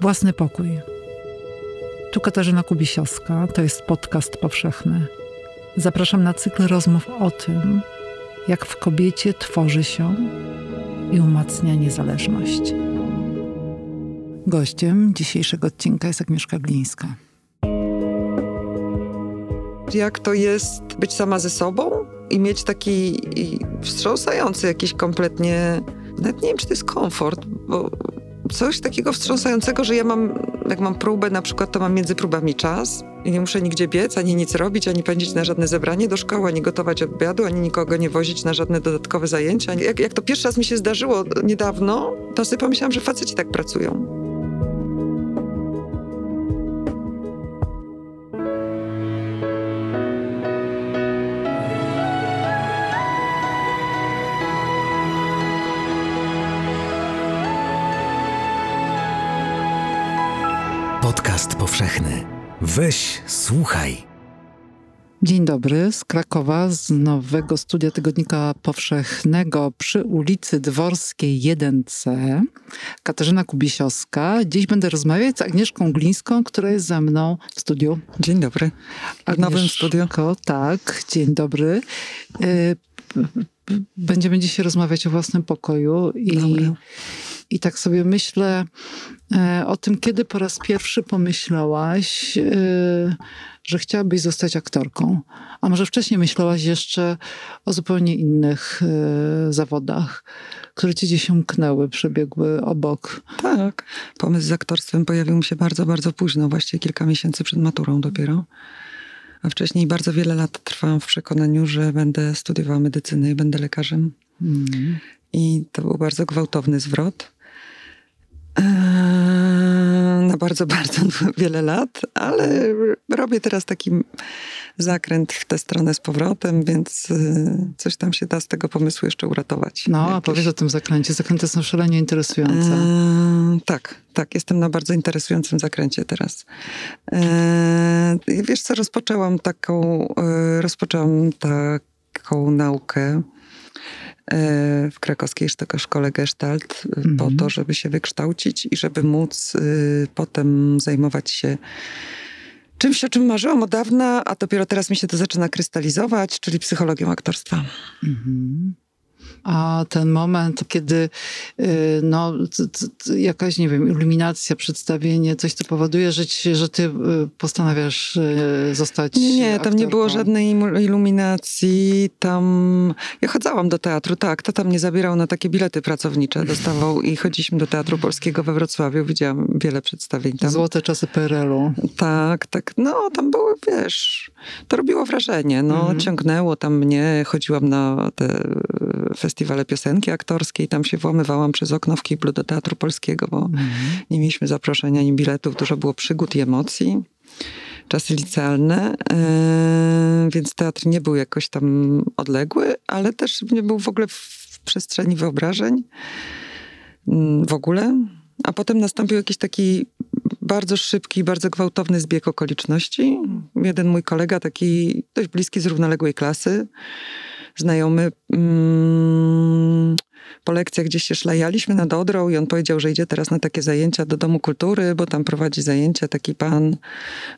Własny pokój. Tu Katarzyna Kubisiowska, to jest podcast powszechny. Zapraszam na cykl rozmów o tym, jak w kobiecie tworzy się i umacnia niezależność. Gościem dzisiejszego odcinka jest Agnieszka Glińska. Jak to jest być sama ze sobą i mieć taki wstrząsający jakiś kompletnie, nawet nie wiem, czy to jest komfort, bo coś takiego wstrząsającego, że ja mam, jak mam próbę na przykład, to mam między próbami czas i nie muszę nigdzie biec, ani nic robić, ani pędzić na żadne zebranie do szkoły, ani gotować obiadu, ani nikogo nie wozić na żadne dodatkowe zajęcia. Jak, jak to pierwszy raz mi się zdarzyło niedawno, to sobie pomyślałam, że faceci tak pracują. Podcast powszechny. Weź, słuchaj. Dzień dobry z Krakowa, z nowego studia Tygodnika Powszechnego przy ulicy Dworskiej 1C. Katarzyna Kubisiowska. Dziś będę rozmawiać z Agnieszką Glińską, która jest ze mną w studiu. Dzień dobry. W nowym studiu. Tak, dzień dobry. Y, będziemy dzisiaj rozmawiać o własnym pokoju i, i tak sobie myślę e, o tym, kiedy po raz pierwszy pomyślałaś, e, że chciałabyś zostać aktorką. A może wcześniej myślałaś jeszcze o zupełnie innych e, zawodach, które ci gdzieś umknęły, przebiegły obok. Tak. Pomysł z aktorstwem pojawił mi się bardzo, bardzo późno, właściwie kilka miesięcy przed maturą dopiero. A wcześniej bardzo wiele lat trwałam w przekonaniu, że będę studiowała medycynę i będę lekarzem. Mm. I to był bardzo gwałtowny zwrot. Eee, na bardzo, bardzo wiele lat, ale robię teraz taki zakręt w tę stronę z powrotem, więc y, coś tam się da z tego pomysłu jeszcze uratować. No, Jakieś... a powiedz o tym zakręcie. Zakręty są szalenie interesujące. Eee, tak, tak. Jestem na bardzo interesującym zakręcie teraz. Eee, wiesz co, rozpoczęłam taką, e, rozpoczęłam taką naukę w krakowskiej szkole Gestalt mm -hmm. po to, żeby się wykształcić i żeby móc y, potem zajmować się czymś, o czym marzyłam od dawna, a dopiero teraz mi się to zaczyna krystalizować, czyli psychologią aktorstwa. -hmm a ten moment, kiedy y, no, jakaś, nie wiem, iluminacja, przedstawienie, coś, co powoduje, że, ci, że ty y, postanawiasz y, zostać Nie, nie, tam nie było żadnej iluminacji, tam... Ja chodzałam do teatru, tak, to tam nie zabierał na takie bilety pracownicze, dostawał i chodziliśmy do Teatru Polskiego we Wrocławiu, widziałam wiele przedstawień tam. Złote czasy PRL-u. Tak, tak, no tam były, wiesz, to robiło wrażenie, no, mhm. ciągnęło tam mnie, chodziłam na te festiwale piosenki aktorskiej. Tam się włamywałam przez okno w kiblu do Teatru Polskiego, bo mm. nie mieliśmy zaproszenia ani biletów. Dużo było przygód i emocji. Czasy licealne, yy, więc teatr nie był jakoś tam odległy, ale też nie był w ogóle w przestrzeni wyobrażeń. Yy, w ogóle. A potem nastąpił jakiś taki bardzo szybki, bardzo gwałtowny zbieg okoliczności. Jeden mój kolega, taki dość bliski z równoległej klasy, znajomy mm, po lekcjach gdzieś się szlajaliśmy nad Odrą i on powiedział, że idzie teraz na takie zajęcia do Domu Kultury, bo tam prowadzi zajęcia taki pan,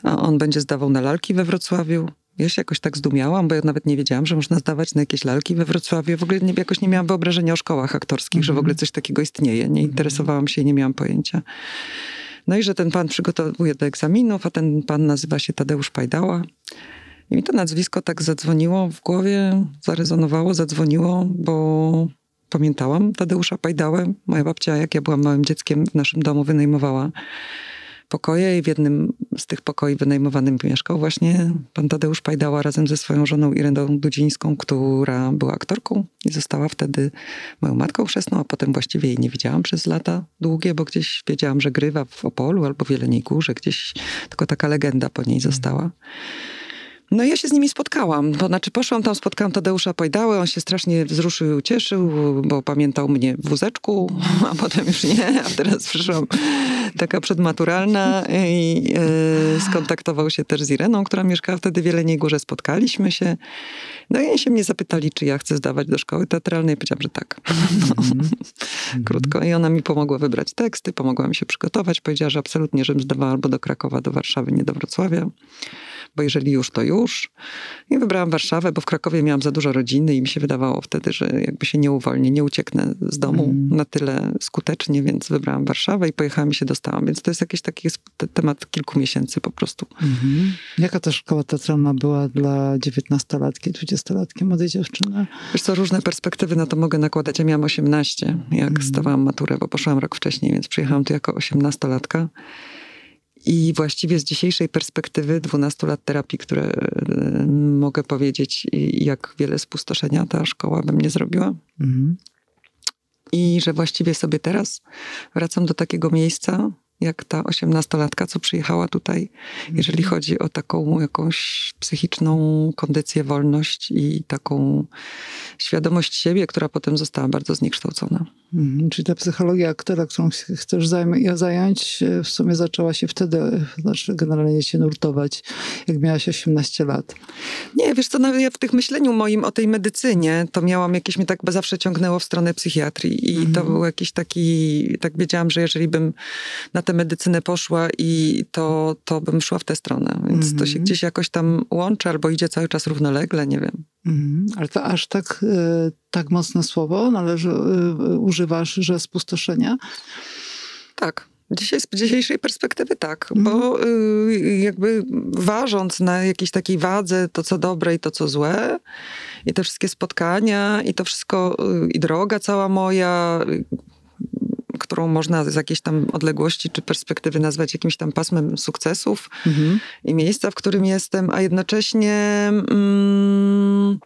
a on będzie zdawał na lalki we Wrocławiu. Ja się jakoś tak zdumiałam, bo ja nawet nie wiedziałam, że można zdawać na jakieś lalki we Wrocławiu. W ogóle nie, jakoś nie miałam wyobrażenia o szkołach aktorskich, mm -hmm. że w ogóle coś takiego istnieje. Nie interesowałam się i nie miałam pojęcia. No i że ten pan przygotowuje do egzaminów, a ten pan nazywa się Tadeusz Pajdała. I mi to nazwisko tak zadzwoniło w głowie, zarezonowało, zadzwoniło, bo pamiętałam Tadeusza Pajdałę. Moja babcia, jak ja byłam małym dzieckiem, w naszym domu wynajmowała pokoje i w jednym z tych pokoi wynajmowanym mieszkał właśnie pan Tadeusz Pajdała razem ze swoją żoną Ireną Dudzińską, która była aktorką i została wtedy moją matką chrzestną, a potem właściwie jej nie widziałam przez lata długie, bo gdzieś wiedziałam, że grywa w Opolu albo w Jeleniej Górze, gdzieś tylko taka legenda po niej została. No ja się z nimi spotkałam, to znaczy poszłam tam, spotkałam Tadeusza Pojdały, on się strasznie wzruszył i ucieszył, bo pamiętał mnie w wózeczku, a potem już nie, a teraz przyszłam taka przedmaturalna i e, skontaktował się też z Ireną, która mieszkała wtedy w Jeleniej Górze. Spotkaliśmy się. No i się mnie zapytali, czy ja chcę zdawać do szkoły teatralnej. Powiedziałam, że tak. Mm. Krótko. I ona mi pomogła wybrać teksty, pomogła mi się przygotować. Powiedziała, że absolutnie, żebym zdawała albo do Krakowa, do Warszawy, nie do Wrocławia bo jeżeli już, to już. I wybrałam Warszawę, bo w Krakowie miałam za dużo rodziny i mi się wydawało wtedy, że jakby się nie uwolnię, nie ucieknę z domu mm. na tyle skutecznie, więc wybrałam Warszawę i pojechałam i się dostałam. Więc to jest jakiś taki temat kilku miesięcy po prostu. Mm-hmm. Jaka ta szkoła teatralna była dla dziewiętnastolatki, dwudziestolatki, młodej dziewczyny? Wiesz co, różne perspektywy na to mogę nakładać. Ja miałam 18, jak mm. zdawałam maturę, bo poszłam rok wcześniej, więc przyjechałam tu jako osiemnastolatka. I właściwie z dzisiejszej perspektywy 12 lat terapii, które e, mogę powiedzieć, jak wiele spustoszenia ta szkoła by mnie zrobiła. Mhm. I że właściwie sobie teraz wracam do takiego miejsca, jak ta osiemnastolatka, co przyjechała tutaj, jeżeli mhm. chodzi o taką jakąś psychiczną kondycję, wolność i taką świadomość siebie, która potem została bardzo zniekształcona. Mhm, czyli ta psychologia aktora, którą chcesz zająć, e, w sumie zaczęła się wtedy, znaczy generalnie się nurtować, jak miałaś 18 lat. Nie, wiesz co, no, ja w tych myśleniu moim o tej medycynie, to miałam jakieś, mnie tak zawsze ciągnęło w stronę psychiatrii i mhm. to był jakiś taki, tak wiedziałam, że jeżeli bym na tę medycynę poszła i to, to bym szła w tę stronę, więc mhm. to się mhm. gdzieś jakoś tam łączy albo idzie cały czas równolegle, nie wiem. Mhm. Ale to aż tak, e, tak mocne słowo należy, e, używasz, że spustoszenia? Tak. Dzisiaj, z dzisiejszej perspektywy tak, mhm. bo y, jakby ważąc na jakiejś takiej wadze to, co dobre i to, co złe, i te wszystkie spotkania, i to wszystko, y, i droga cała moja, y, którą można z jakiejś tam odległości czy perspektywy nazwać jakimś tam pasmem sukcesów mhm. i miejsca, w którym jestem, a jednocześnie mm,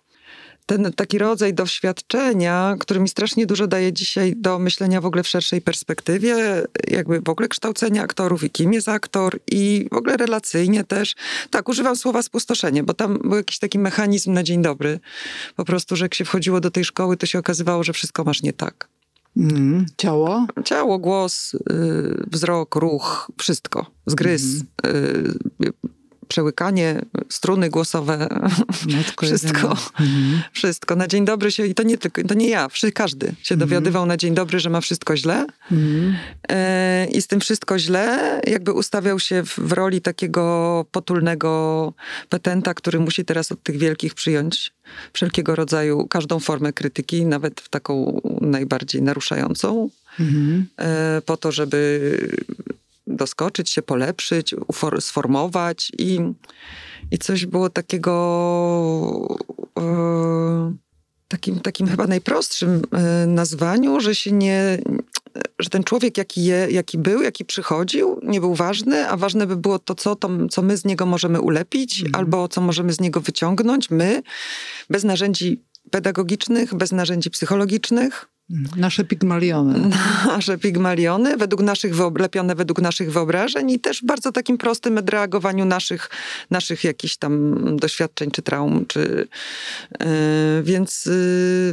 ten taki rodzaj doświadczenia, który mi strasznie dużo daje dzisiaj do myślenia w ogóle w szerszej perspektywie, jakby w ogóle kształcenia aktorów i kim jest aktor i w ogóle relacyjnie też. Tak, używam słowa spustoszenie, bo tam był jakiś taki mechanizm na dzień dobry. Po prostu, że jak się wchodziło do tej szkoły, to się okazywało, że wszystko masz nie tak. Mm, ciało? Ciało, głos, y, wzrok, ruch, wszystko. Zgryz, mm. y, przełykanie, struny głosowe, wszystko. Mhm. Wszystko. Na dzień dobry się, i to nie tylko, to nie ja, każdy się mhm. dowiadywał na dzień dobry, że ma wszystko źle. Mhm. E, I z tym wszystko źle jakby ustawiał się w, w, roli takiego potulnego petenta, który musi teraz od tych wielkich przyjąć wszelkiego rodzaju, każdą formę krytyki, nawet w taką najbardziej naruszającą. Mhm. E, po to, żeby doskoczyć się, polepszyć, sformować i, i coś było takiego e, takim, takim chyba najprostszym e, nazwaniu, że się nie, że ten człowiek jaki, je, jaki był, jaki przychodził, nie był ważny, a ważne by było to, co, to, co my z niego możemy ulepić, mm. albo co możemy z niego wyciągnąć, my, bez narzędzi pedagogicznych, bez narzędzi psychologicznych, Nasze pigmaliony. Nasze pigmaliony, według naszych, lepione według naszych wyobrażeń i też bardzo takim prostym reagowaniu naszych, naszych jakichś tam doświadczeń czy traum. Czy, yy, więc yy,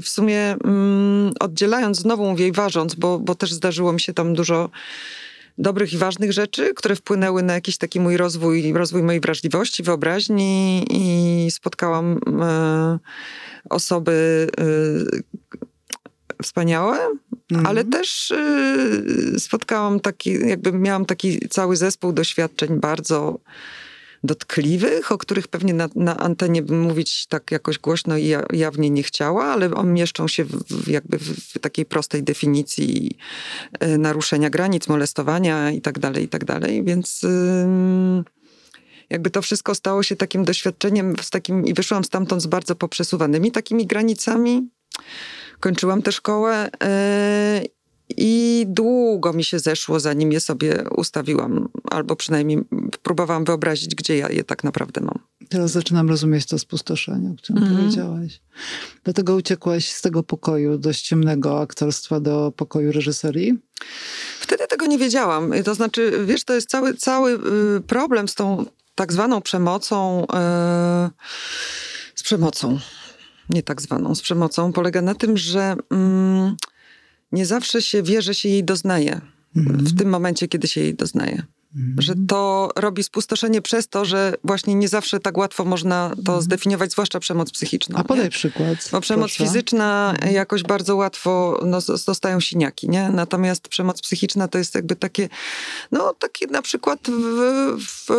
w sumie yy, oddzielając, znowu mówię i ważąc, bo, bo też zdarzyło mi się tam dużo dobrych i ważnych rzeczy, które wpłynęły na jakiś taki mój rozwój, rozwój mojej wrażliwości, wyobraźni i spotkałam osoby, wspaniałe, mhm. ale też y, spotkałam taki, jakby miałam taki cały zespół doświadczeń bardzo dotkliwych, o których pewnie na, na antenie bym mówić tak jakoś głośno i jawnie nie chciała, ale one mieszczą się w, jakby w, takiej prostej definicji y, naruszenia granic, molestowania i tak dalej, i tak dalej, więc... Y, jakby to wszystko stało się takim doświadczeniem z takim, i wyszłam stamtąd z bardzo poprzesuwanymi takimi granicami kończyłam tę szkołę e, i długo mi się zeszło, zanim je sobie ustawiłam, albo przynajmniej próbowałam wyobrazić, gdzie ja je tak naprawdę mam. Teraz zaczynam rozumieć to spustoszenie, o którym mm. powiedziałaś. Dlatego uciekłaś z tego pokoju dość ciemnego aktorstwa do pokoju reżyserii? Wtedy tego nie wiedziałam. To znaczy, wiesz, to jest cały, cały y, problem z tą tak zwaną przemocą, yy, z przemocą nie tak zwaną, z przemocą, polega na tym, że mm, nie zawsze się wie, że się jej doznaje mhm. w tym momencie, kiedy się jej doznaje. Że to robi spustoszenie przez to, że właśnie nie zawsze tak łatwo można to mhm. zdefiniować, zwłaszcza przemoc psychiczną. A podaj nie? przykład. Bo przemoc proszę. fizyczna mhm. jakoś bardzo łatwo no, dostają siniaki, nie? Natomiast przemoc psychiczna to jest jakby takie, no takie na przykład w, w,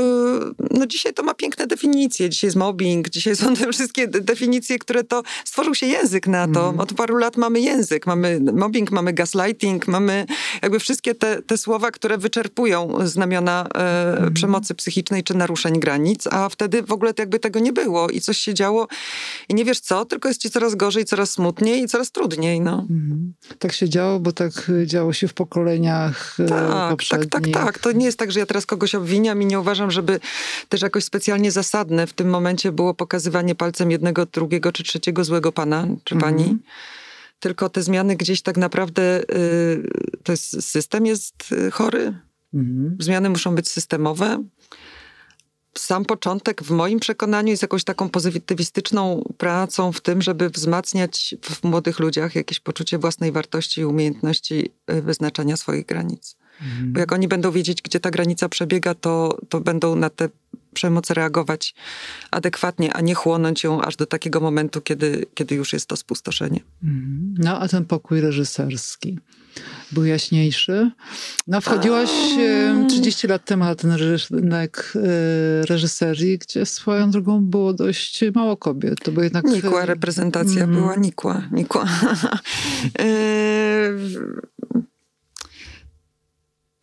no dzisiaj to ma piękne definicje. Dzisiaj jest mobbing, dzisiaj są te wszystkie definicje, które to, stworzył się język na to. Mm. Od paru lat mamy język, mamy mobbing, mamy gaslighting, mamy jakby wszystkie te, te słowa, które wyczerpują znamiona na e, mhm. przemocy psychicznej czy naruszeń granic, a wtedy w ogóle jakby tego nie było i coś się działo i nie wiesz co, tylko jest ci coraz gorzej, coraz smutniej i coraz trudniej. No. Mhm. Tak się działo, bo tak działo się w pokoleniach e, tak, poprzednich. Tak, tak, tak. To nie jest tak, że ja teraz kogoś obwiniam i nie uważam, żeby też jakoś specjalnie zasadne w tym momencie było pokazywanie palcem jednego, drugiego czy trzeciego złego pana czy pani. Mhm tylko te zmiany gdzieś tak naprawdę, y, to jest, system jest y, chory, Mhm. Zmiany muszą być systemowe. Sam początek, w moim przekonaniu, jest jakąś taką pozytywistyczną pracą w tym, żeby wzmacniać w młodych ludziach jakieś poczucie własnej wartości i umiejętności y, wyznaczania swoich granic. Mhm. Bo jak oni będą wiedzieć, gdzie ta granica przebiega, to, to będą na te przemoc reagować adekwatnie, a nie chłonąć ją aż do takiego momentu, kiedy, kiedy już jest to spustoszenie. Mhm. No a ten pokój reżyserski był jaśniejszy. No, wchodziłaś a... 30 lat temu na ten rynek e, reżyserii, gdzie swoją drogą było dość mało kobiet. To był jednak... Nikła reprezentacja mm. była, nikła. nikła. E,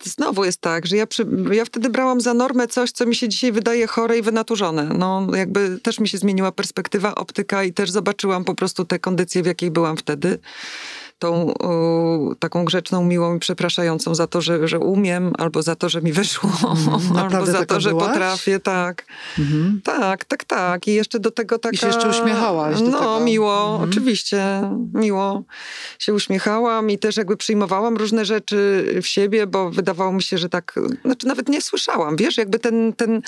znowu jest tak, że ja, przy, ja wtedy brałam za normę coś, co mi się dzisiaj wydaje chore i wynaturzone. No jakby też mi się zmieniła perspektywa, optyka i też zobaczyłam po prostu te kondycje, w jakiej byłam wtedy tą taką grzeczną, miłą i przepraszającą za to, że, że umiem, albo za to, że mi wyszło, mm, albo za to, że byłaś? potrafię, tak. Mm-hmm. Tak, tak, tak. I jeszcze do tego taka... I się jeszcze uśmiechałaś. no, tego. miło, mm-hmm. oczywiście, miło się uśmiechałam i też jakby przyjmowałam różne rzeczy w siebie, bo wydawało mi się, że tak, znaczy nawet nie słyszałam, wiesz, jakby ten, ten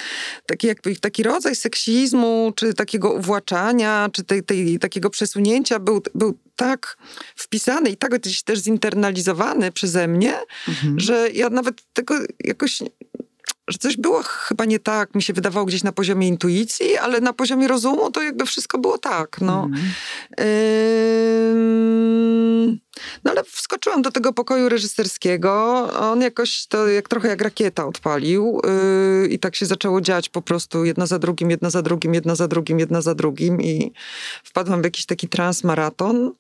taki, jakby, taki rodzaj seksizmu, czy takiego uwłaczania, czy tej, tej, takiego przesunięcia był, był tak wpisany i tak gdzieś też zinternalizowany przeze mnie, mhm. że ja nawet tego jakoś że coś było chyba nie tak, mi się wydawało gdzieś na poziomie intuicji, ale na poziomie rozumu to jakby wszystko było tak. No. Mm. no ale wskoczyłam do tego pokoju reżyserskiego. On jakoś to jak trochę jak rakieta odpalił yy, i tak się zaczęło dziać po prostu jedno za drugim, jedno za drugim, jedno za drugim, jedno za drugim i wpadłam w jakiś taki transmaraton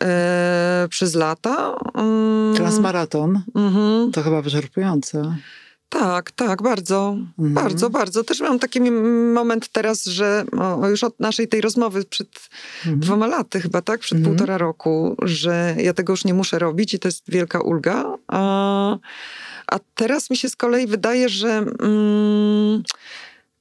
yy, przez lata. Yy. Transmaraton? Mhm. To chyba wyczerpujące. Tak, tak, bardzo, mhm. bardzo, bardzo. Też mam taki moment teraz, że o, już od naszej tej rozmowy przed mhm. dwoma laty chyba, tak? Przed mhm. półtora roku, że ja tego już nie muszę robić i to jest wielka ulga. A, a teraz mi się z kolei wydaje, że... Mm,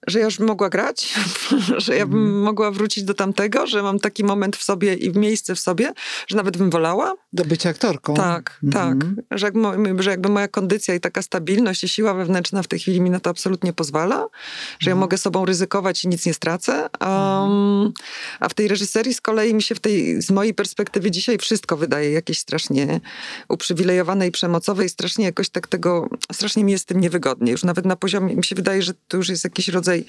że ja już bym mogła grać, że ja bym mm. mogła wrócić do tamtego, że mam taki moment w sobie i miejsce w sobie, że nawet bym wolała. Do bycia aktorką. Tak, mm. tak. Że, że jakby moja kondycja i taka stabilność i siła wewnętrzna w tej chwili mi na to absolutnie pozwala, że mm. ja mogę sobą ryzykować i nic nie stracę. Um, a w tej reżyserii z kolei mi się w tej, z mojej perspektywy dzisiaj wszystko wydaje jakieś strasznie uprzywilejowane i przemocowe i strasznie jakoś tak tego, strasznie mi jest z tym niewygodnie. Już nawet na poziomie, mi się wydaje, że to już jest jakiś rodzaj rodzaj E,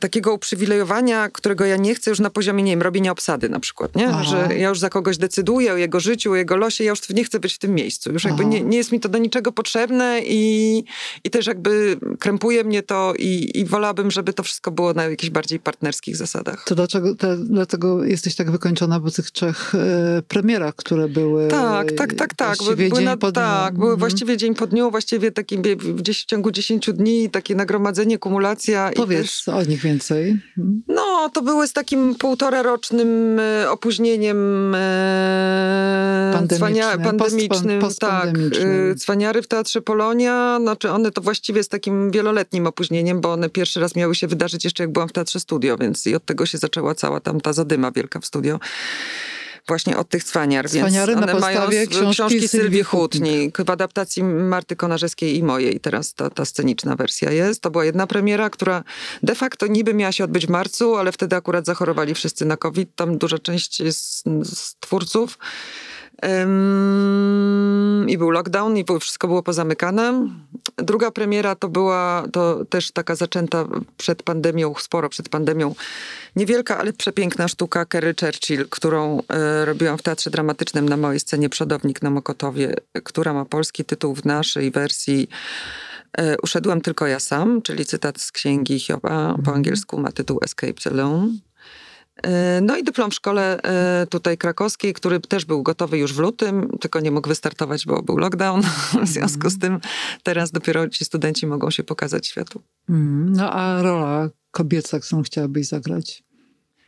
takiego uprzywilejowania, którego ja nie chcę już na poziomie, nie wiem, robienia obsady na przykład, nie? Że ja już za kogoś decyduję o jego życiu, o jego losie, ja już nie chcę być w tym miejscu. Już jakby nie, nie, jest mi to do niczego potrzebne i, i też jakby krępuje mnie to i, i wolałabym, żeby to wszystko było na jakichś bardziej partnerskich zasadach. To dlaczego, te, dlatego jesteś tak wykończona po tych trzech e, premierach, które były Tak, tak, tak, tak. Właściwie były, dzień na, po dniu. Tak, były mhm. właściwie dzień po dniu, właściwie takim gdzieś w ciągu 10 dni takie nagromadzenie, kumulacja. Powiedz też, o nich więcej. No, to były z takim półtora rocznym e, opóźnieniem e, pandemicznym, pandemicznym post, tak. E, cwaniary w Teatrze Polonia, znaczy one to właściwie z takim wieloletnim opóźnieniem, bo one pierwszy raz miały się wydarzyć jeszcze jak byłam w Teatrze Studio, więc i od tego się zaczęła cała tam ta zadyma wielka w studio właśnie od tych cwaniar. Cwaniary więc one na mają książki, książki Sylwii Hutnik w adaptacji Marty Konarzewskiej i mojej. Teraz ta, ta sceniczna wersja jest. To była jedna premiera, która de facto niby miała się odbyć w marcu, ale wtedy akurat zachorowali wszyscy na COVID. Tam duża część z, z twórców. I był lockdown, i wszystko było pozamykane. Druga premiera to była to też taka zaczęta przed pandemią, sporo przed pandemią, niewielka, ale przepiękna sztuka Kerry Churchill, którą y, robiłam w Teatrze Dramatycznym na małej scenie Przodownik na Mokotowie, która ma polski tytuł w naszej wersji y, Uszedłem tylko ja sam, czyli cytat z księgi Hioba, po angielsku ma tytuł Escaped Alone. E, no i dyplom w szkole e, tutaj krakowskiej, który też był gotowy już w lutym, tylko nie mógł wystartować, bo był lockdown. W związku z tym teraz dopiero ci studenci mogą się pokazać światu. Mm, no a rola kobieca, którą chciałabyś zagrać?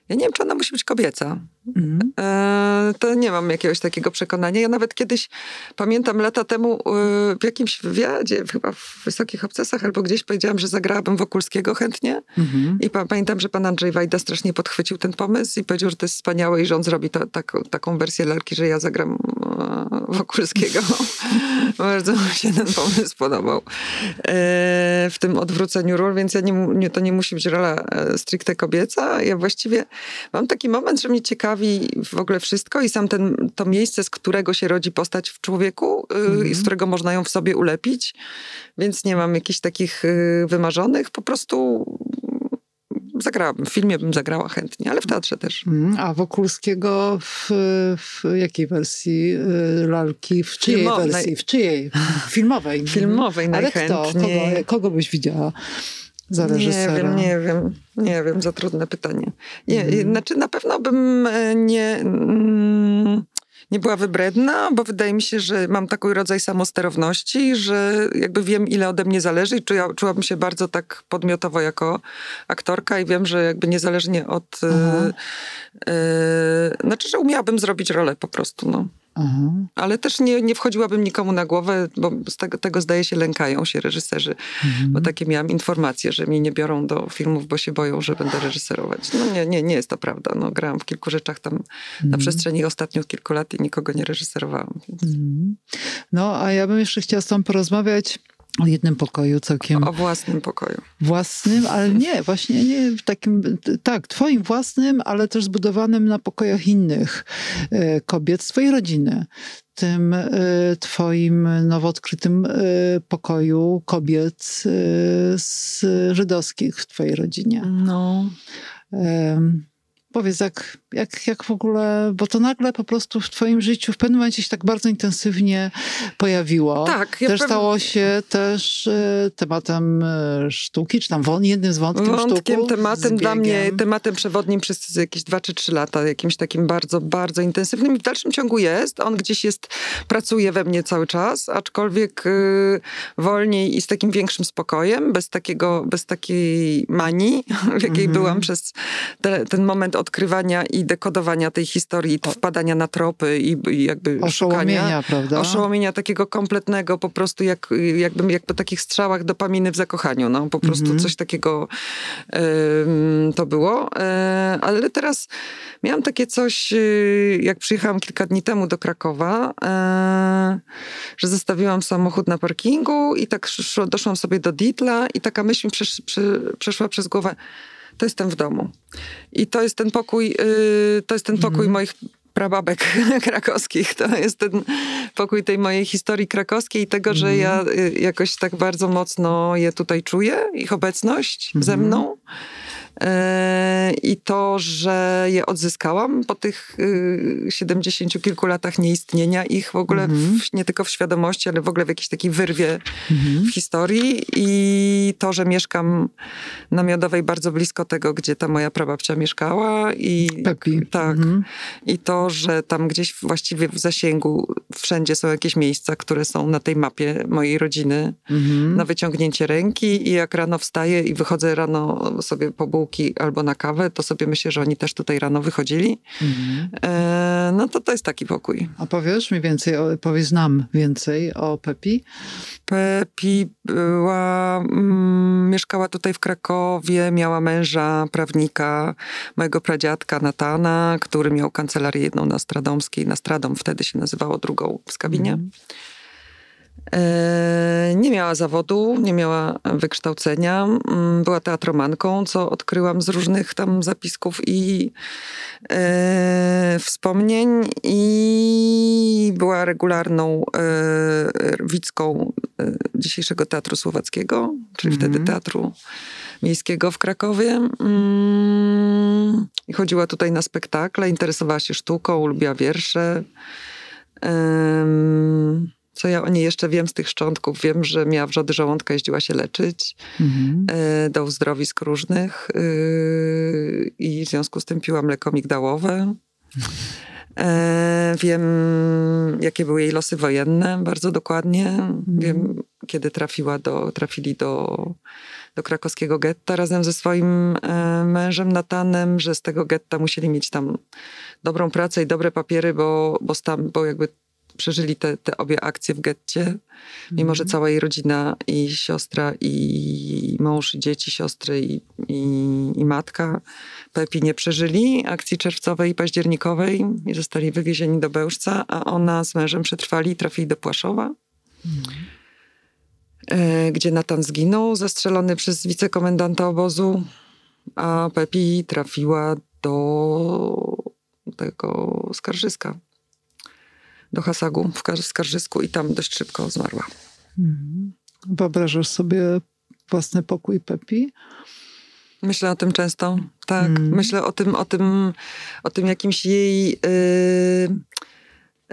Ja nie wiem, czy ona musi być kobieca. Mm. E, to nie mam jakiegoś takiego przekonania. Ja nawet kiedyś, pamiętam lata temu e, w jakimś wywiadzie, chyba w Wysokich Obcasach albo gdzieś powiedziałam, że zagrałabym Wokulskiego chętnie. Mm-hmm. I pa, pamiętam, że pan Andrzej Wajda strasznie podchwycił ten pomysł i powiedział, że to jest wspaniałe i że on zrobi to, tak, taką wersję lalki, że ja zagram e, Wokulskiego. Bardzo mi się ten pomysł podobał. W tym odwróceniu ról, więc ja nie, nie, to nie musi być rola stricte kobieca. Ja właściwie mam taki moment, że mnie ciekawi w ogóle wszystko i sam ten, to miejsce, z którego się rodzi postać w człowieku i z którego można ją w sobie ulepić, więc nie mam jakichś takich y, wymarzonych, po prostu zagrałabym. W filmie bym zagrała chętnie, ale w teatrze też. Mm, a Wokulskiego w, w jakiej wersji y, lalki? W czyjej wersji? W czyjej? Filmowej. Filmowej najchętniej. Ale kto? Kogo, kogo byś widziała? Za reżysera? Nie wiem, nie wiem, nie wiem, za trudne pytanie. Nie, mm. Znaczy na pewno bym e, nie, mm, nie była wybredna, bo wydaje mi się, że mam taki rodzaj samosterowności, że jakby wiem, ile ode mnie zależy i czuła, czułabym się bardzo tak podmiotowo jako aktorka i wiem, że jakby niezależnie od... Yy, yy, znaczy, że umiałabym zrobić rolę po prostu, no. Mhm. Ale też nie, nie wchodziłabym nikomu na głowę, bo z tego, tego zdaje się lękają się reżyserzy. Mhm. Bo takie miałam informacje, że mnie nie biorą do filmów, bo się boją, że będę reżyserować. No nie, nie, nie jest to prawda. No, grałam w kilku rzeczach tam mhm. na przestrzeni ostatnich kilku lat i nikogo nie reżyserowałam. Więc. Mhm. No, a ja bym jeszcze chciała z tobą porozmawiać o jednym pokoju całkiem. O własnym pokoju. Własnym, ale nie, właśnie nie w takim, tak, twoim własnym, ale też zbudowanym na pokojach innych e, kobiet z twojej rodziny. Tym e, twoim nowo odkrytym e, pokoju kobiet z żydowskich w twojej rodzinie. No. Powiedz, jak, jak, jak w ogóle, bo to nagle po prostu w twoim życiu w pewnym momencie się tak bardzo intensywnie pojawiło. Tak. Ja też stało się też e, tematem e, sztuki, czy tam jednym z wątkiem Wątkiem, sztuku, tematem dla mnie, tematem przewodnim przez jakieś dwa czy trzy lata, jakimś takim bardzo, bardzo intensywnym i w dalszym ciągu jest. On gdzieś jest, pracuje we mnie cały czas, aczkolwiek y, wolniej i z takim większym spokojem, bez takiego, bez takiej manii, w jakiej mm -hmm. byłam przez te, ten moment odkrywania i dekodowania tej historii, o, wpadania na tropy i, i jakby oszołomienia, szukania. prawda? Oszołomienia takiego kompletnego, po prostu jak, jakbym jak po takich strzałach dopaminy w zakochaniu. No, po prostu mm -hmm. coś takiego to było. E, ale teraz miałam takie coś, y, jak przyjechałam kilka dni temu do Krakowa, e, że zostawiłam samochód na parkingu i tak szło, doszłam sobie do Ditla i taka myśl mi przesz, przeszła przez głowę to jestem w domu. I to jest ten pokój, yy, to jest ten pokój mm. moich prababek krakowskich. To jest ten pokój tej mojej historii krakowskiej i tego, mm. że ja y, jakoś tak bardzo mocno je tutaj czuję, ich obecność mm. ze mhm. mną. E, I to, że je odzyskałam po tych y, siedemdziesięciu kilku latach nieistnienia ich w ogóle mhm. w, nie tylko w świadomości, ale w ogóle w jakiejś takiej wyrwie mhm. w historii. I to, że mieszkam na Miodowej bardzo blisko tego, gdzie ta moja prababcia mieszkała. I, Pepi. Tak. Mhm. I to, że tam gdzieś właściwie w zasięgu wszędzie są jakieś miejsca, które są na tej mapie mojej rodziny mhm. na wyciągnięcie ręki i jak rano wstaję i wychodzę rano sobie po bułkę albo na kawę, to sobie myślę, że oni też tutaj rano wychodzili. Mhm. E, no to to jest taki pokój. A powiesz mi więcej, powiedz nam więcej o Pepi? Pepi była, mm, mieszkała tutaj w Krakowie, miała męża, prawnika, mojego pradziadka Natana, który miał kancelarię jedną na Stradomskiej, na Stradom wtedy się nazywało, drugą w Skabinie. Mhm. E, nie miała zawodu, nie miała wykształcenia. Była teatromanką, co odkryłam z różnych tam zapisków i e, wspomnień. I była regularną e, widzką e, dzisiejszego Teatru Słowackiego, czyli mm. wtedy Teatru Miejskiego w Krakowie. Mm, I chodziła tutaj na spektakle, interesowała się sztuką, lubiła wiersze. Co ja o niej jeszcze wiem z tych szczątków? Wiem, że miała wrzody żołądka, jeździła się leczyć mhm. E, do uzdrowisk różnych y, i w związku z tym piła mleko migdałowe. E, wiem, jakie były jej losy wojenne bardzo dokładnie. Mhm. Wiem, kiedy trafiła do, trafili do, do krakowskiego getta razem ze swoim e, mężem Natanem, że z tego getta musieli mieć tam dobrą pracę i dobre papiery, bo, bo, tam, bo jakby przeżyli te, te obie akcje w getcie, mimo że mhm. cała jej rodzina i siostra, i mąż, i dzieci, siostry, i, i, i matka Pepi nie przeżyli akcji czerwcowej i październikowej i zostali wywiezieni do Bełżca, a ona z mężem przetrwali i trafili do Płaszowa. E, gdzie Natan zginął, zastrzelony przez wicekomendanta obozu, a Pepi trafiła do tego skarżyska do Hasagu w Skarżysku i tam dość szybko zmarła. Mhm. Wyobrażasz sobie własny pokój Pepi? Myślę o tym często, tak. Mm. Myślę o tym, o tym, o tym jakimś jej yy,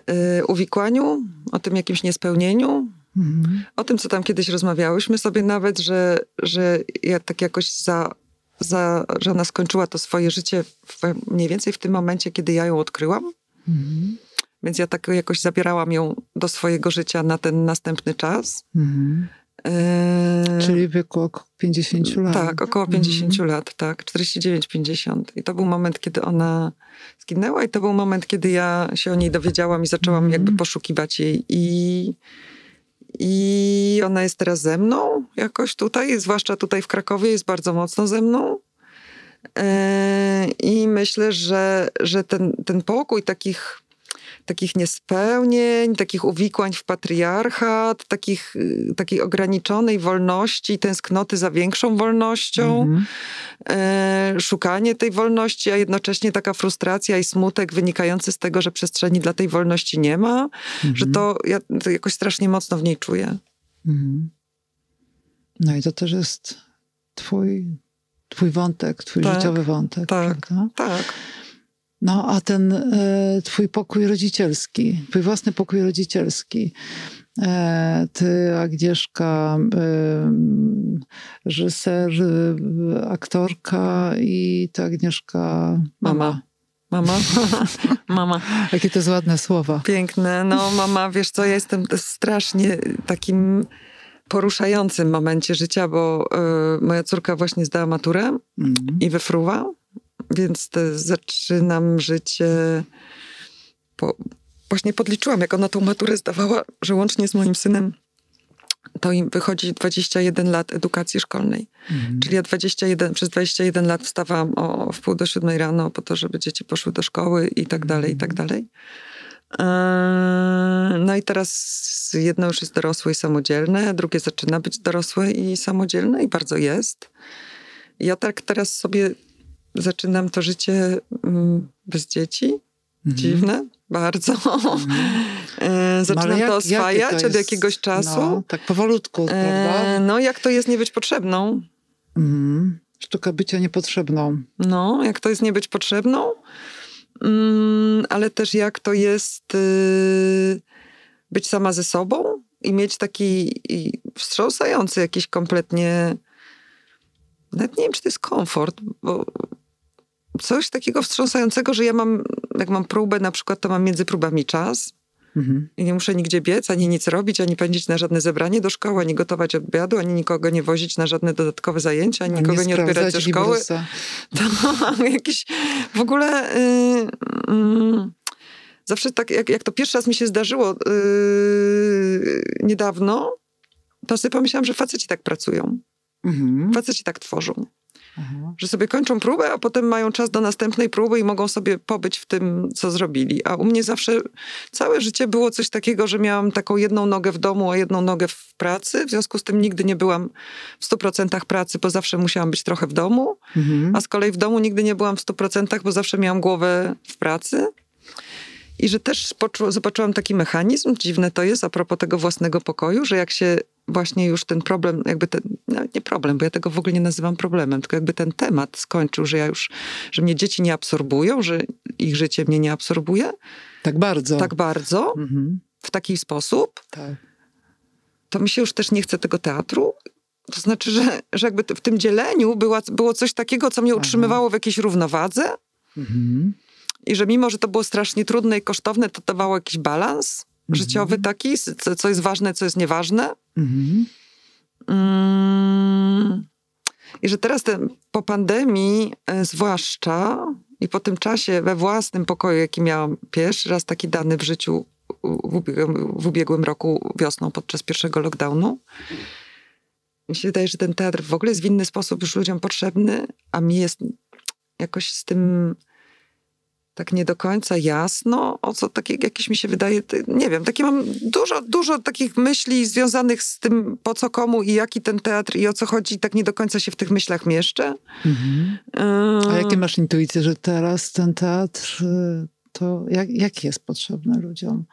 yy, uwikłaniu, o tym jakimś niespełnieniu, mm. o tym, co tam kiedyś rozmawiałyśmy sobie nawet, że, że ja tak jakoś za, za, że ona skończyła to swoje życie w, mniej więcej w tym momencie, kiedy ja ją odkryłam. Mm. Więc ja tak jakoś zabierałam ją do swojego życia na ten następny czas. Mhm. E... Czyli w wieku około 50 lat. Tak, około 50 mhm. lat, tak. 49-50. I to był moment, kiedy ona zginęła i to był moment, kiedy ja się o niej dowiedziałam i zaczęłam mhm. jakby poszukiwać jej i... I ona jest teraz ze mną jakoś tutaj, zwłaszcza tutaj w Krakowie, jest bardzo mocno ze mną. E, I myślę, że, że ten, ten pokój takich takich niespełnień, takich uwikłań w patriarchat, takich, y, takiej ograniczonej wolności, tęsknoty za większą wolnością, mhm. e, szukanie tej wolności, a jednocześnie taka frustracja i smutek wynikający z tego, że przestrzeni dla tej wolności nie ma, mhm. że to ja to jakoś strasznie mocno w niej czuję. Mhm. No i to też jest twój, twój wątek, twój tak, życiowy wątek. Tak, prawda? tak. No, a ten e, twój pokój rodzicielski, twój własny pokój rodzicielski. E, ty, Agnieszka, e, reżyser, aktorka i ty, Agnieszka, mama. Mama. mama. Jakie to jest ładne słowa. Piękne. No, mama, wiesz co, ja jestem strasznie takim poruszającym momencie życia, bo y, moja córka właśnie zdała maturę mm. i wyfruwa więc zaczynam życie. Po, właśnie podliczyłam, jak ona tą maturę zdawała, że łącznie z moim synem to im wychodzi 21 lat edukacji szkolnej. Mhm. Czyli ja 21, przez 21 lat wstawałam o wpół do siódmej rano po to, żeby dzieci poszły do szkoły i tak dalej, i tak mhm. dalej. Eee, no i teraz jedno już jest dorosłe i samodzielne, drugie zaczyna być dorosłe i samodzielne i bardzo jest. Ja tak teraz sobie zaczynam to życie mm, bez dzieci. Mhm. Dziwne, bardzo. Mhm. E, zaczynam jak, to oswajać to od jakiegoś czasu. No, tak powolutku, e, prawda? No, jak to jest nie być potrzebną. Mhm. Sztuka bycia niepotrzebną. No, jak to jest nie być potrzebną, mm, ale też jak to jest y, być sama ze sobą i mieć taki wstrząsający jakiś kompletnie nawet nie wiem, czy to jest komfort, bo coś takiego wstrząsającego, że ja mam, jak mam próbę na przykład, to mam między próbami czas mhm. i nie muszę nigdzie biec, ani nic robić, ani pędzić na żadne zebranie do szkoły, ani gotować obiadu, ani nikogo nie wozić na żadne dodatkowe zajęcia, ani nikogo nie, odbierać ze szkoły. To mam jakiś w ogóle... Yy, yy, zawsze tak, jak, jak to pierwszy raz mi się zdarzyło yy, niedawno, to sobie pomyślałam, że faceci tak pracują. Mhm. Faceci tak tworzą. Aha. Że sobie kończą próbę, a potem mają czas do następnej próby i mogą sobie pobyć w tym, co zrobili. A u mnie zawsze całe życie było coś takiego, że miałam taką jedną nogę w domu, a jedną nogę w pracy. W związku z tym nigdy nie byłam w 100% pracy, bo zawsze musiałam być trochę w domu. Mhm. A z kolei w domu nigdy nie byłam w 100%, bo zawsze miałam głowę w pracy. I że też zobaczyłam taki mechanizm, dziwne to jest a propos tego własnego pokoju, że jak się właśnie już ten problem, jakby ten, no nie problem, bo ja tego w ogóle nie nazywam problemem, tylko jakby ten temat skończył, że ja już, że mnie dzieci nie absorbują, że ich życie mnie nie absorbuje. Tak bardzo. Tak bardzo, mhm. w taki sposób. Tak. To mi się już też nie chce tego teatru. To znaczy, że, że jakby w tym dzieleniu była, było coś takiego, co mnie utrzymywało w jakiejś równowadze. Mhm. I że mimo, że to było strasznie trudne i kosztowne, to dawało jakiś balans mhm. życiowy taki, co, jest ważne, co jest nieważne. Mhm. Mm. I że teraz ten, po pandemii e, zwłaszcza i po tym czasie we własnym pokoju, jaki miałam pierwszy raz taki dany w życiu w ubiegłym, w ubiegłym roku wiosną podczas pierwszego lockdownu, mi się wydaje, że ten teatr w ogóle jest w inny sposób już ludziom potrzebny, a mi jest jakoś z tym tak nie do końca jasno, o co takie jakieś mi się wydaje, nie wiem, takie mam dużo, dużo takich myśli związanych z tym, po co komu i jaki ten teatr i o co chodzi, tak nie do końca się w tych myślach mieszczę. Mhm. A jakie masz intuicje, że teraz ten teatr, to jak, jaki jest potrzebny ludziom?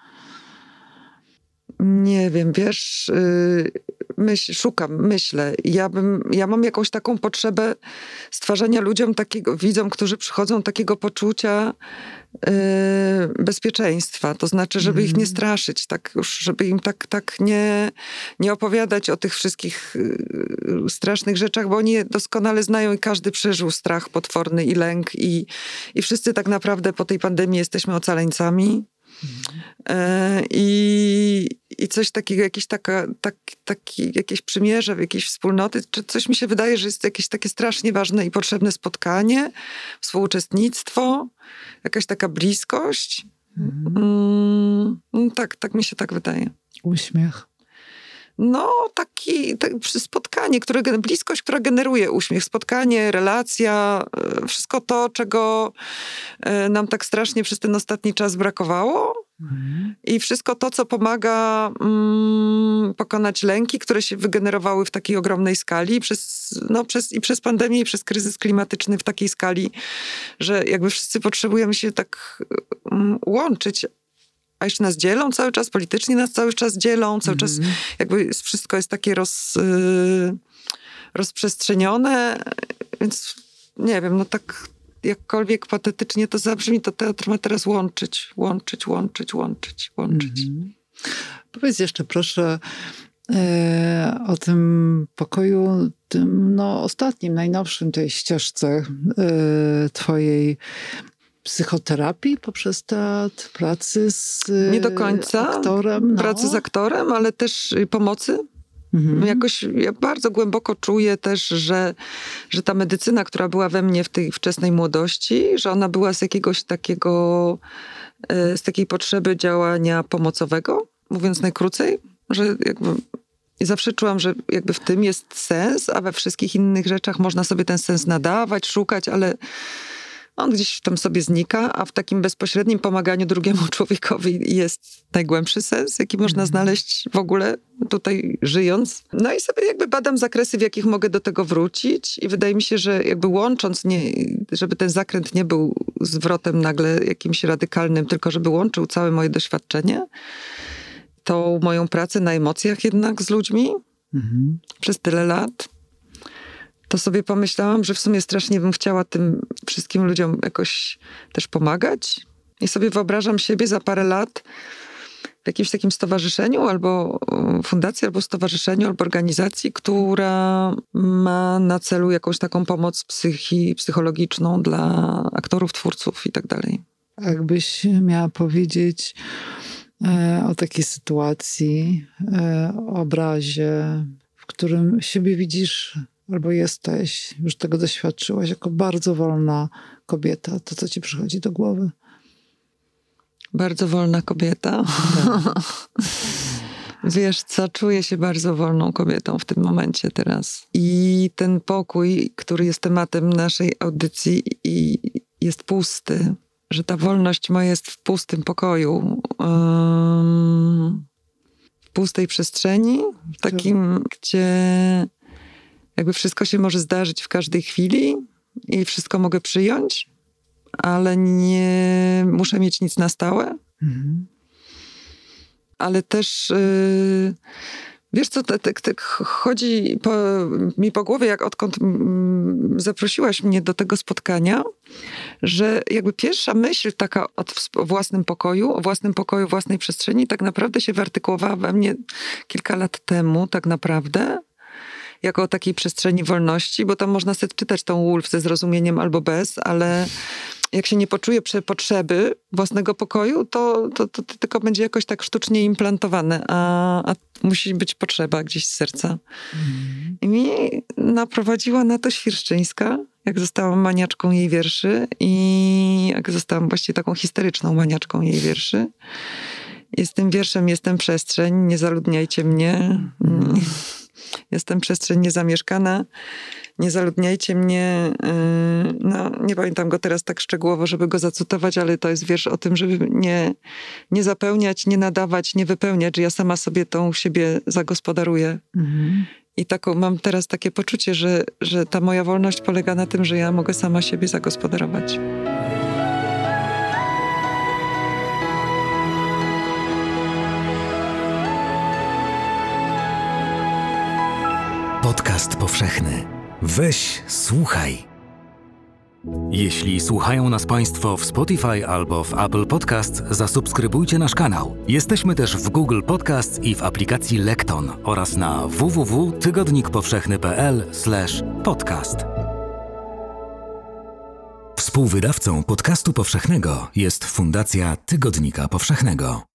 Nie wiem, wiesz, y, myśl, szukam, myślę. Ja, bym, ja mam jakąś taką potrzebę stwarzania ludziom takiego, widzom, którzy przychodzą, takiego poczucia yy, bezpieczeństwa. To znaczy, żeby mm. ich nie mhm. straszyć, tak już, żeby im tak, tak nie, nie opowiadać o tych wszystkich yy, strasznych rzeczach, bo oni doskonale znają i każdy przeżył strach potworny i lęk i, i wszyscy tak naprawdę po tej pandemii jesteśmy ocaleńcami. E, I, I coś takiego, jakieś, taka, tak, taki, jakieś przymierze, jakieś wspólnoty, czy coś mi się wydaje, że jest jakieś takie strasznie ważne i potrzebne spotkanie, współuczestnictwo, jakaś taka bliskość. Mhm. Mm, no tak, tak mi się tak wydaje. Uśmiech. No, taki tak, spotkanie, które, bliskość, która generuje uśmiech, spotkanie, relacja, e, wszystko to, czego e, nam tak strasznie przez ten ostatni czas brakowało. Mhm. I wszystko to, co pomaga mm, pokonać lęki, które się wygenerowały w takiej ogromnej skali przez, no, przez, i przez pandemię, i przez kryzys klimatyczny w takiej skali, że jakby wszyscy potrzebujemy się tak mm, łączyć, a jeszcze nas dzielą cały czas, politycznie nas cały czas dzielą, cały czas mhm. jakby wszystko jest takie roz, y, rozprzestrzenione, więc nie wiem, no tak jakkolwiek patetycznie to zabrzmi, to teatr ma teraz łączyć, łączyć, łączyć, łączyć, łączyć. Mhm. Powiedz jeszcze proszę e, o tym pokoju, tym no, ostatnim, najnowszym tej ścieżce e, twojej psychoterapii poprzez teatr, pracy z Nie do końca. aktorem. No. Pracy z aktorem, ale też pomocy. Mhm. Jakoś ja bardzo głęboko czuję też, że, że ta medycyna, która była we mnie w tej wczesnej młodości, że ona była z jakiegoś takiego, e, z takiej potrzeby działania pomocowego, mówiąc najkrócej, że jakby zawsze czułam, że jakby w tym jest sens, a we wszystkich innych rzeczach można sobie ten sens nadawać, szukać, ale on gdzieś tam sobie znika, a w takim bezpośrednim pomaganiu drugiemu człowiekowi jest najgłębszy sens, jaki można mhm. znaleźć w ogóle tutaj żyjąc. No i sobie jakby badam zakresy, w jakich mogę do tego wrócić i wydaje mi się, że jakby łącząc, nie, żeby ten zakręt nie był zwrotem nagle jakimś radykalnym, tylko żeby łączył całe moje doświadczenie, tą moją pracę na emocjach jednak z ludźmi mhm. przez tyle lat to sobie pomyślałam, że w sumie strasznie bym chciała tym wszystkim ludziom jakoś też pomagać. I sobie wyobrażam siebie za parę lat w jakimś takim stowarzyszeniu, albo fundacji, albo stowarzyszeniu, albo organizacji, która ma na celu jakąś taką pomoc psychi, psychologiczną dla aktorów, twórców i tak dalej. Jakbyś miała powiedzieć e, o takiej sytuacji, e, obrazie, w którym siebie widzisz albo jesteś, już tego doświadczyłaś jako bardzo wolna kobieta, to co ci przychodzi do głowy? Bardzo wolna kobieta. Wiesz co, czuję się bardzo wolną kobietą w tym momencie teraz. I ten pokój, który jest tematem naszej audycji, i jest pusty. Że ta wolność moja jest w pustym pokoju. w pustej przestrzeni, w takim, gdzie jakby wszystko się może zdarzyć w każdej chwili i wszystko mogę przyjąć, ale nie muszę mieć nic na stałe. Mhm ale też yy, wiesz co, tak, tak, tak chodzi po, mi po głowie, jak odkąd mm, zaprosiłaś mnie do tego spotkania, że jakby pierwsza myśl taka o własnym pokoju, o własnym pokoju, własnej przestrzeni, tak naprawdę się wyartykułowała we mnie kilka lat temu, tak naprawdę jako o takiej przestrzeni wolności, bo tam można sobie czytać tą Wolf ze zrozumieniem albo bez, ale jak się nie poczuje potrzeby własnego pokoju, to, to, to, to tylko będzie jakoś tak sztucznie implantowane, a, a musi być potrzeba gdzieś z serca. Mm. I mnie naprowadziła na to Świerszczyńska, jak zostałam maniaczką jej wierszy i jak zostałam właściwie taką historyczną maniaczką jej wierszy. Jestem wierszem, jestem przestrzeń, nie zaludniajcie mnie. Mm. Jestem przestrzeń niezamieszkana nie zaludniajcie mnie. Y, no, nie pamiętam go teraz tak szczegółowo, żeby go zacytować, ale to jest wiersz o tym, żeby nie, nie zapełniać, nie nadawać, nie wypełniać, że ja sama sobie tą siebie zagospodaruję. Mhm. I taką, mam teraz takie poczucie, że, że ta moja wolność polega na tym, że ja mogę sama siebie zagospodarować. Podcast powszechny. Weź, słuchaj. Jeśli słuchają nas Państwo w Spotify albo w Apple Podcast, zasubskrybujcie nasz kanał. Jesteśmy też w Google Podcast i w aplikacji Lekton oraz na www.tygodnikpowszechny.pl/podcast. Współwydawcą podcastu powszechnego jest Fundacja Tygodnika Powszechnego.